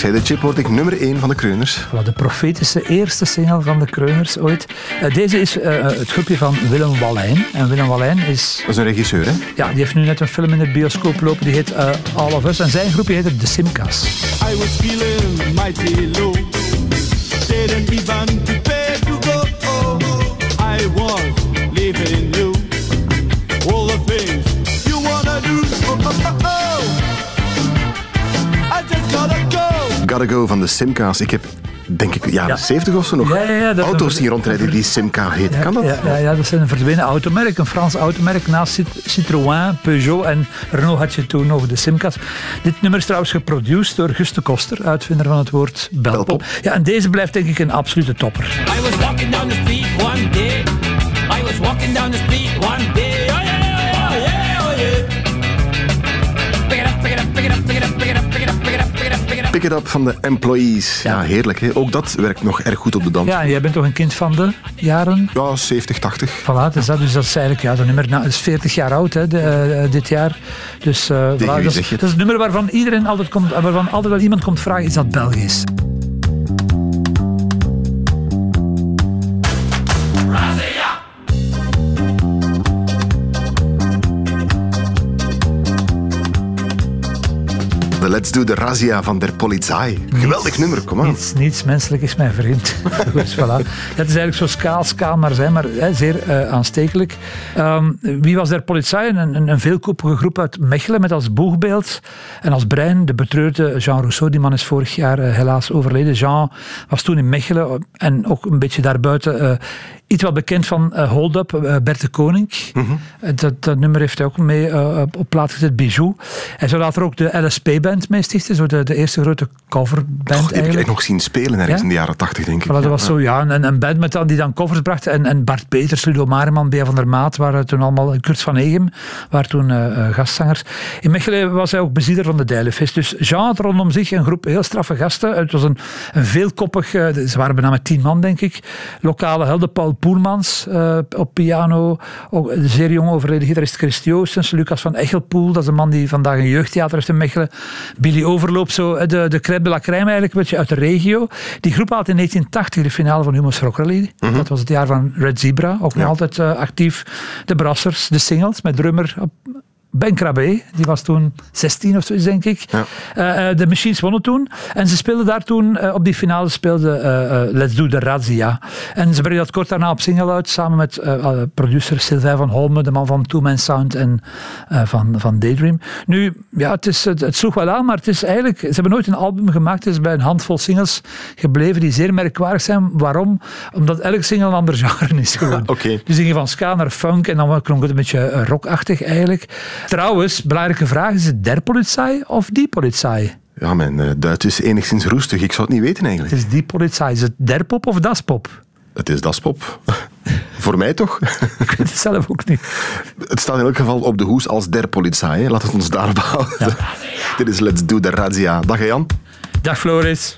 Dankzij de chip word ik nummer 1 van de Kreuners. Voilà, de profetische eerste single van de Kreuners ooit. Eh, deze is eh, het groepje van Willem Wallijn. En Willem Wallijn is... Dat is een regisseur, hè? Ja, die heeft nu net een film in de bioscoop lopen. Die heet eh, All of Us. En zijn groepje heet de Simcas. I was feeling mighty low. Didn't even prepare to go. I was leaving Gotta Go van de Simca's. Ik heb, denk ik, jaren Ja. 70 of zo nog Ja, ja, ja, dat- auto's zien rondrijden die Simca heet. Kan dat? Ja, ja, ja, dat is een verdwenen automerk, een Frans automerk. Naast Cit- Citroën, Peugeot en Renault had je toen nog de Simcas. Dit nummer is trouwens geproduceerd door Guste Koster, uitvinder van het woord belpop. Belpop. Ja, en deze blijft denk ik een absolute topper. I was walking down the street one day. I was walking down the street one day. Pick it up, van de Employees. Ja, heerlijk. Hè? Ook dat werkt nog erg goed op de dans. Ja, jij bent toch een kind van de jaren? Ja, 70, 80. Voilà, dus dat, dus dat is eigenlijk, ja, dat nummer nou, is 40 jaar oud hè, de, eh, dit jaar. Dus eh, voilà, dat, is, dat is het nummer waarvan iedereen altijd komt, waarvan altijd wel iemand komt vragen, is dat Belgisch? Let's Do the Razzia van der Polizei. Geweldig nummer, kom aan. Niets, niets menselijk is mijn vriend. dus voilà. Het is eigenlijk zo skaal, skaal maar zijn, maar hè, zeer eh, aanstekelijk. Ehm, wie was der politie? Een, een, een veelkoppige groep uit Mechelen met als boegbeeld en als brein de betreurde Jean Rousseau. Die man is vorig jaar eh, helaas overleden. Jean was toen in Mechelen eh, en ook een beetje daarbuiten iets wat bekend van eh, Hold Up, eh, Bert de Koning. Eh, dat, dat nummer heeft hij ook mee op- op plaats gezet, Bijou. Hij zou later ook de LSP-band stichten, zo de, de eerste grote coverband Die heb ik eigenlijk. echt nog zien spelen ergens Ja? in de jaren 80, denk ik. Voilà, dat was zo, ja, een, een band met dan, die dan covers bracht. En, en Bart Peters, Ludo Mareman, Bea van der Maat waren toen allemaal, Kurt van Egem, waren toen eh, eh, gastzangers. In Mechelen was hij ook bezieler van de Dijlenfest. Dus Jean had rondom zich een groep heel straffe gasten. Het was een, een veelkoppig, eh, ze waren bijna met tien man, denk ik. Lokale helden, Paul Poelmans op piano. Ook de zeer jonge overleden gitarist Chris Joostens, Lucas van Echelpoel, dat is een man die vandaag een jeugdtheater heeft in Mechelen. Billy Overloop, zo, eh, de, de crème de la crème eigenlijk, een beetje uit de regio. Die groep had in 1980 de finale van Humo's Rock Rally. Dat was het jaar van Red Zebra, ook nog altijd eh, actief. De Brassers, de singles, met drummer op Ben Krabbe, die was toen 16 of zoiets, denk ik. Ja. Eh, eh, de Machines wonnen toen. En ze speelden daar toen, eh, op die finale speelde eh, Let's Do the Razzia. En ze brengen dat kort daarna op single uit, samen met producer Sylvain van Holme, de man van Two Man Sound en van, van Daydream. Nu, ja, het, is, het, het sloeg wel aan, maar het is eigenlijk, ze hebben nooit een album gemaakt. Het is bij een handvol singles gebleven die zeer merkwaardig zijn. Waarom? Omdat elk single een ander genre is gewoon. Oké. Dus gingen van ska naar funk en dan klonk het een beetje rockachtig eigenlijk. Trouwens, belangrijke vraag, is het der politie of die politie? Ja, mijn eh, Duits is enigszins roestig. Ik zou het niet weten Het eigenlijk. is die politie. Is het der pop of das pop? Het is daspop. Voor mij toch? Ik weet het zelf ook niet. Het staat in elk geval op de hoes als der Polizei. hè. Laat het ons daarop houden. Dit is Let's Do the Razzia. Dag Jan. Dag Floris.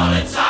solid side.